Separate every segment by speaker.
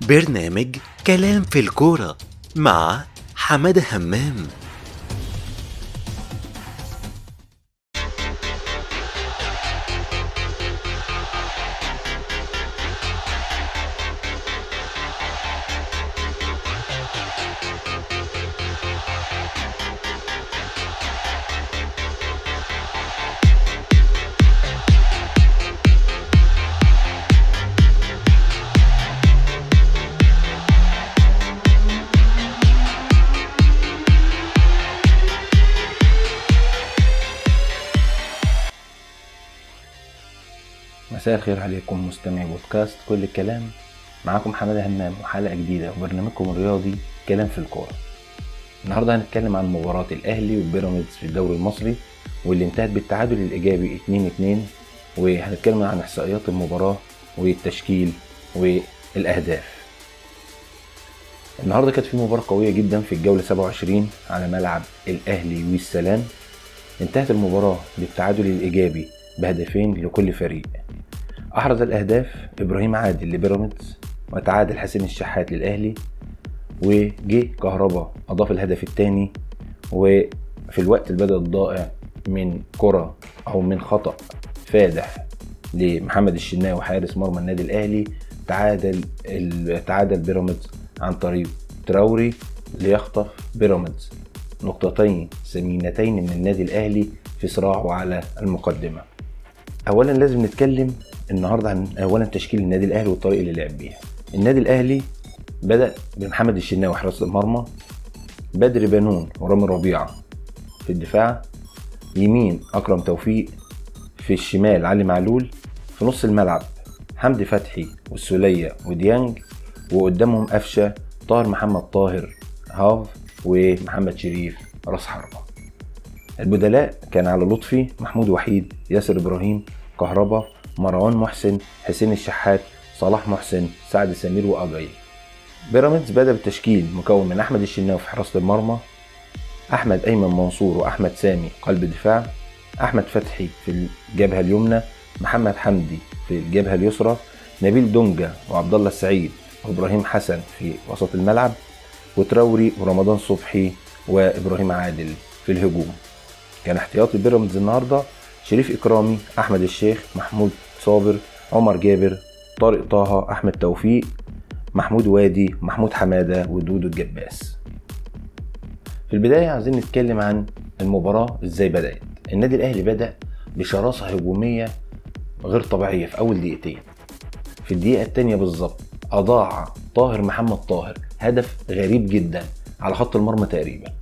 Speaker 1: برنامج كلام في الكورة مع حمادة همام.
Speaker 2: مساء الخير عليكم مستمعي بودكاست كل الكلام معاكم حمادة همام وحلقة جديدة وبرنامجكم الرياضي كلام في الكورة. النهارده هنتكلم عن مباراة الأهلي وبيراميدز في الدوري المصري واللي انتهت بالتعادل الإيجابي 2-2 وهنتكلم عن إحصائيات المباراة والتشكيل والأهداف. النهارده كانت في مباراة قوية جدا في الجولة 27 على ملعب الأهلي والسلام. انتهت المباراة بالتعادل الإيجابي بهدفين لكل فريق. أحرز الأهداف إبراهيم عادل لبيراميدز وتعادل حسين الشحات للأهلي وجه كهربا أضاف الهدف الثاني وفي الوقت البدل الضائع من كرة أو من خطأ فادح لمحمد الشناوي حارس مرمى النادي الأهلي تعادل تعادل بيراميدز عن طريق تراوري ليخطف بيراميدز. نقطتين ثمينتين من النادي الأهلي في صراعه على المقدمة. اولا لازم نتكلم النهارده عن اولا تشكيل النادي الأهلي والطريقة اللي لعب بيها النادي الأهلي بدأ بمحمد الشناوي حراسه المرمى بدر بنون ورامي ربيعة في الدفاع يمين أكرم توفيق في الشمال علي معلول في نص الملعب حمدي فتحي والسولية وديانج وقدامهم قفشة طاهر محمد طاهر هاف ومحمد شريف راس حربة. البدلاء كان على لطفي محمود وحيد ياسر إبراهيم كهربا مروان محسن حسين الشحات صلاح محسن سعد سمير واجاي بيراميدز بدأ بالتشكيل مكون من أحمد الشناوي في حراسة المرمى أحمد أيمن منصور وأحمد سامي قلب دفاع أحمد فتحي في الجبهة اليمنى محمد حمدي في الجبهة اليسرى نبيل دونجا وعبد الله السعيد وإبراهيم حسن في وسط الملعب وتراوري ورمضان صبحي وإبراهيم عادل في الهجوم. كان احتياطي بيراميدز النهارده شريف إكرامي أحمد الشيخ محمود صابر عمر جابر طارق طه أحمد توفيق محمود وادي محمود حمادة ودودو الجباس. في البداية عايزين نتكلم عن المباراة إزاي بدأت. النادي الأهلي بدأ بشراسة هجومية غير طبيعية في أول دقيقتين. في الدقيقة الثانية بالظبط أضاع طاهر محمد طاهر هدف غريب جدا على خط المرمى تقريبا.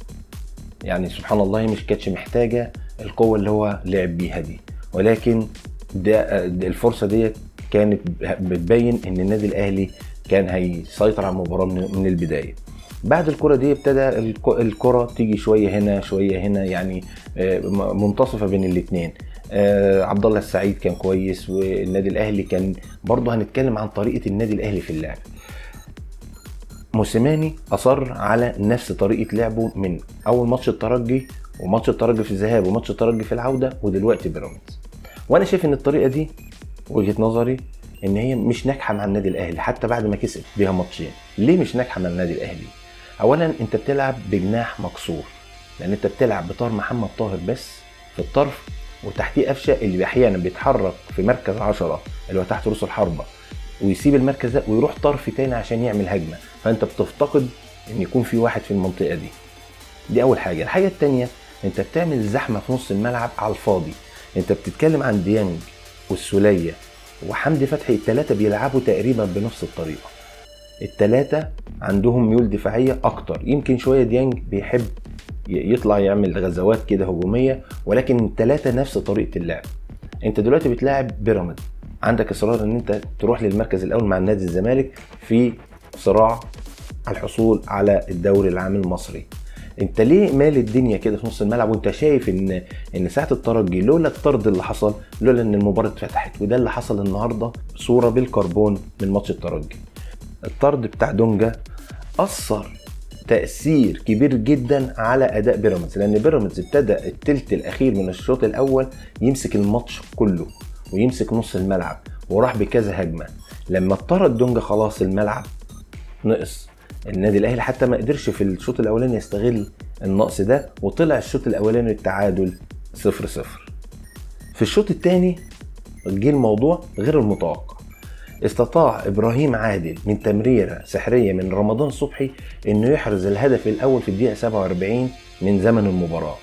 Speaker 2: يعني سبحان الله مش كانتش محتاجة القوة اللي هو لعب بيها دي. ولكن ده الفرصة ديت كانت بتبين إن النادي الأهلي كان هيسيطر على المباراة من البداية. بعد الكرة دي ابتدى الكرة تيجي شوية هنا شوية هنا يعني منتصفة بين الاثنين عبد الله السعيد كان كويس والنادي الأهلي كان برضه هنتكلم عن طريقة النادي الأهلي في اللعب. موسيماني أصر على نفس طريقة لعبه من أول ماتش الترجي وماتش الترجي في الذهاب وماتش الترجي في العودة ودلوقتي بيراميدز. وأنا شايف إن الطريقة دي وجهة نظري إن هي مش ناجحة مع النادي الأهلي حتى بعد ما كسب بيها ماتشين. ليه مش ناجحة مع النادي الأهلي؟ اولا أنت بتلعب بجناح مكسور لأن أنت بتلعب بطار محمد طاهر بس في الطرف وتحتيه قفشة اللي أحيانا بيتحرك في مركز عشرة اللي هو تحت رؤوس الحربة ويسيب المركز ده ويروح طرف تاني عشان يعمل هجمة. فأنت بتفتقد إن يكون في واحد في المنطقة دي. دي أول حاجة. الحاجة التانية انت بتعمل زحمة في نص الملعب على الفاضي. انت بتتكلم عن ديانج والسولية وحمدي فتحي الثلاثه بيلعبوا تقريبا بنفس الطريقة. الثلاثه عندهم ميول دفاعية أكتر. يمكن شوية ديانج بيحب يطلع يعمل غزوات كده هجومية ولكن الثلاثه نفس طريقة اللعب. انت دلوقتي بتلاعب بيراميدز عندك اصرار ان انت تروح للمركز الأول مع نادي الزمالك في صراع الحصول على الدوري العام المصري. انت ليه مال الدنيا كده في نص الملعب وانت شايف ان ان ساعة الترجي لولا الطرد اللي حصل لولا ان المباراة اتفتحت وده اللي حصل النهارده صورة بالكربون من ماتش الترجي. الطرد بتاع دونجا أثر تأثير كبير جدا على أداء بيراميدز لأن بيراميدز ابتدى التلت الأخير من الشوط الأول يمسك الماتش كله ويمسك نص الملعب وراح بكذا هجمة. لما اضطرد دونجا خلاص الملعب نقص. النادي الأهلي حتى ما قدرش في الشوط الأولاني يستغل النقص ده وطلع الشوط الأولاني التعادل 0 0 في الشوط الثاني جه الموضوع غير المتوقع. استطاع إبراهيم عادل من تمريرة سحرية من رمضان صبحي إنه يحرز الهدف الأول في الدقيقة 47 من زمن المباراة.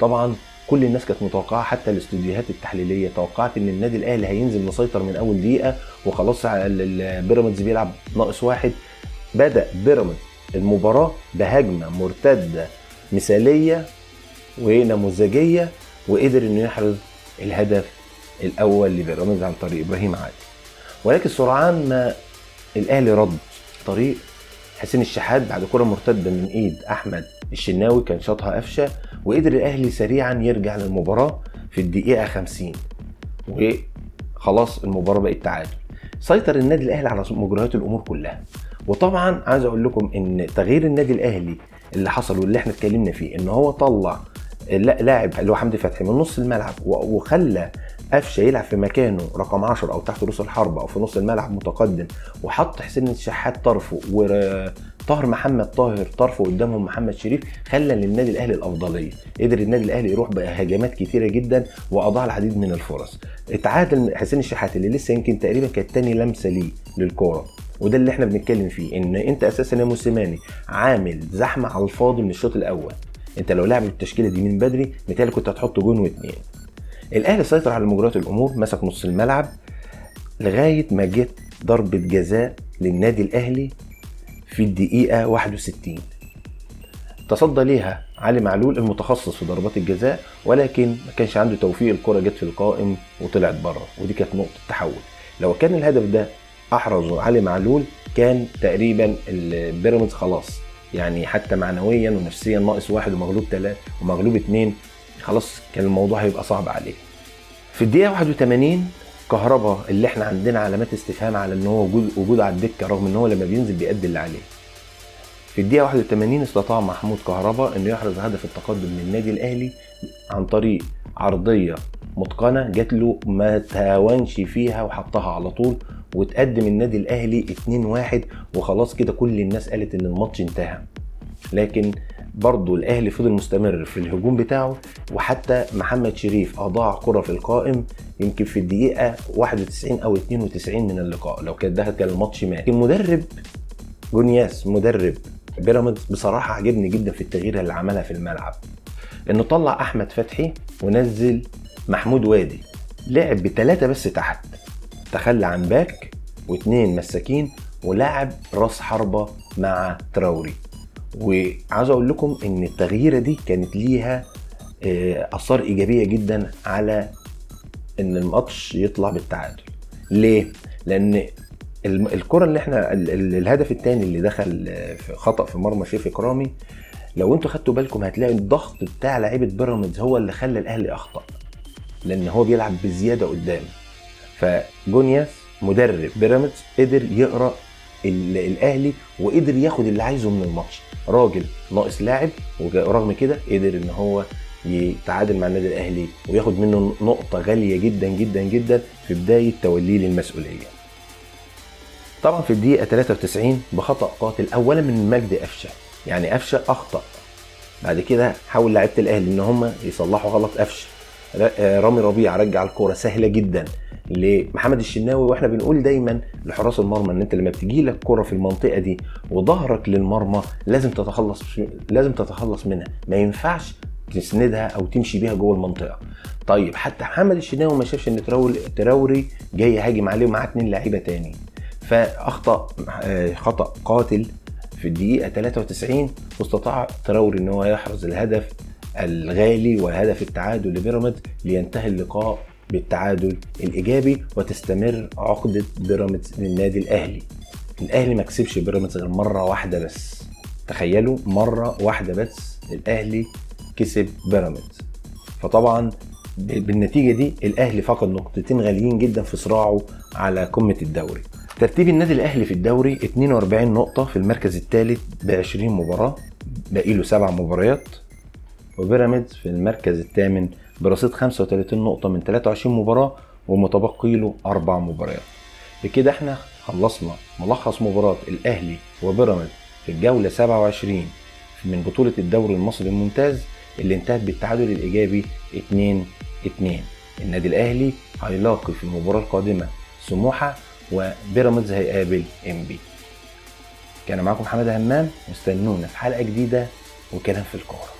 Speaker 2: طبعا كل الناس كانت متوقعة حتى الاستوديوهات التحليلية توقعت إن النادي الأهلي هينزل مسيطر من أول دقيقة وخلاص بيراميدز بيلعب ناقص واحد. بدأ بيراميدز المباراة بهجمة مرتدة مثالية ونموذجية وقدر إنه يحرز الهدف الأول لبيراميدز عن طريق إبراهيم عادل. ولكن سرعان ما الأهلي رد طريق حسين الشحات بعد كرة مرتدة من إيد أحمد الشناوي كان شاطها قفشة وقدر الأهلي سريعا يرجع للمباراة في الدقيقة 50 وخلاص المباراة بقت تعادل. سيطر النادي الأهلي على مجريات الأمور كلها. وطبعا عايز أقول لكم إن تغيير النادي الأهلي اللي حصل واللي إحنا اتكلمنا فيه إن هو طلع لاعب اللي هو حمدي فتحي من نص الملعب وخلى قفشة يلعب في مكانه رقم 10 أو تحت رؤوس الحرب أو في نص الملعب متقدم وحط حسين الشحات طرفه وطاهر محمد طاهر طرفه قدامهم محمد شريف خلى للنادي الأهلي الأفضلية. قدر النادي الأهلي يروح بهجمات كتيرة جدا وأضاع العديد من الفرص. اتعادل حسين الشحات اللي لسه يمكن تقريبا كانت تاني لمسة ليه للكورة. وده اللي إحنا بنتكلم فيه إن أنت أساسا يا موسيماني عامل زحمة على الفاضي من الشوط الأول. أنت لو لعب التشكيلة دي من بدري متهيألي كنت هتحط جون واثنين الأهلي سيطر على مجريات الأمور مسك نص الملعب لغاية ما جت ضربة جزاء للنادي الأهلي في الدقيقة 61 تصدى ليها علي معلول المتخصص في ضربات الجزاء ولكن ما كانش عنده توفيق الكرة جت في القائم وطلعت بره. ودي كانت نقطة تحول. لو كان الهدف ده احرزه علي معلول كان تقريبا البيراميدز خلاص. يعني حتى معنويا ونفسيا ناقص واحد ومغلوب ثلاثة ومغلوب اثنين خلاص كان الموضوع هيبقى صعب عليه. في الدقيقة 81 كهربا اللي إحنا عندنا علامات استفهام على إن هو وجود وجود على الدكة رغم إن هو لما بينزل بيأدي اللي عليه. في الدقيقة 81 استطاع محمود كهربا إنه يحرز هدف التقدم للنادي الأهلي عن طريق عرضية متقنة جات له ما تهاونش فيها وحطها على طول. وتقدم النادي الأهلي 2-1 وخلاص كده كل الناس قالت إن الماتش انتهى. لكن برضه الأهلي فضل مستمر في الهجوم بتاعه وحتى محمد شريف أضاع كرة في القائم يمكن في الدقيقة 91 أو 92 من اللقاء لو كان ده كان الماتش مات. المدرب جونياس مدرب بيراميدز بصراحة عجبني جدا في التغيير اللي عملها في الملعب. إنه طلع أحمد فتحي ونزل محمود وادي لعب بثلاثه بس تحت. تخلى عن back واثنين مساكين ولاعب راس حربة مع تراوري. وعاوز أقول لكم إن التغييرة دي كانت ليها آه، آثار إيجابية جدا على إن الماتش يطلع بالتعادل. ليه؟ لأن الكرة اللي إحنا الهدف الثاني اللي دخل آه، في خطأ في مرمى شريف اكرامي لو أنتوا خدتوا بالكم هتلاقي الضغط بتاع لعيبة بيراميدز هو اللي خلى الأهلي أخطأ. لأن هو بيلعب بزيادة قدام. فجونياس مدرب بيراميدز قدر يقرأ الأهلي وقدر ياخد اللي عايزه من الماتش. راجل ناقص لاعب ورغم كده قدر إن هو يتعادل مع النادي الأهلي وياخد منه نقطة غالية جدا جدا جدا في بداية توليه للمسؤولية. طبعا في الدقيقة 93 بخطأ قاتل اولا من مجدي قفشه يعني قفشه أخطأ. بعد كده حاول لعيبة الأهلي إن هم يصلحوا غلط قفشه رامي ربيع رجع الكورة سهلة جدا لمحمد الشناوي وإحنا بنقول دايما لحراس المرمى إن أنت لما بتجي لك كره في المنطقة دي وظهرك للمرمى لازم تتخلص لازم تتخلص منها. ما ينفعش تسندها أو تمشي بيها جوه المنطقة. طيب حتى محمد الشناوي ما شافش إن تراوري تراوري جاي يهاجم عليه ومعاه اتنين لعيبة تاني. فأخطأ آه، خطأ قاتل في الدقيقة 93 واستطاع تراوري إن هو يحرز الهدف. الغالي وهدف التعادل لبيراميدز لينتهي اللقاء بالتعادل الإيجابي وتستمر عقدة بيراميدز للنادي الأهلي. الأهلي ما كسبش بيراميدز غير مرة واحدة بس. تخيلوا مرة واحدة بس الأهلي كسب بيراميدز. فطبعا بالنتيجة دي الأهلي فقد نقطتين غاليين جدا في صراعه على قمة الدوري. ترتيب النادي الأهلي في الدوري 42 نقطة في المركز الثالث ب 20 مباراة باقي له سبع مباريات. وبيراميدز في المركز الثامن برصيد 35 نقطة من 23 مباراة ومتبقي له أربع مباريات. بكده إحنا خلصنا ملخص مباراة الأهلي وبيراميدز في الجولة 27 من بطولة الدوري المصري الممتاز اللي انتهت بالتعادل الإيجابي 2 2 النادي الأهلي هيلاقي في المباراة القادمة سموحة وبيراميدز هيقابل انبي كان معاكم حمادة همام واستنونا في حلقة جديدة وكلام في الكورة.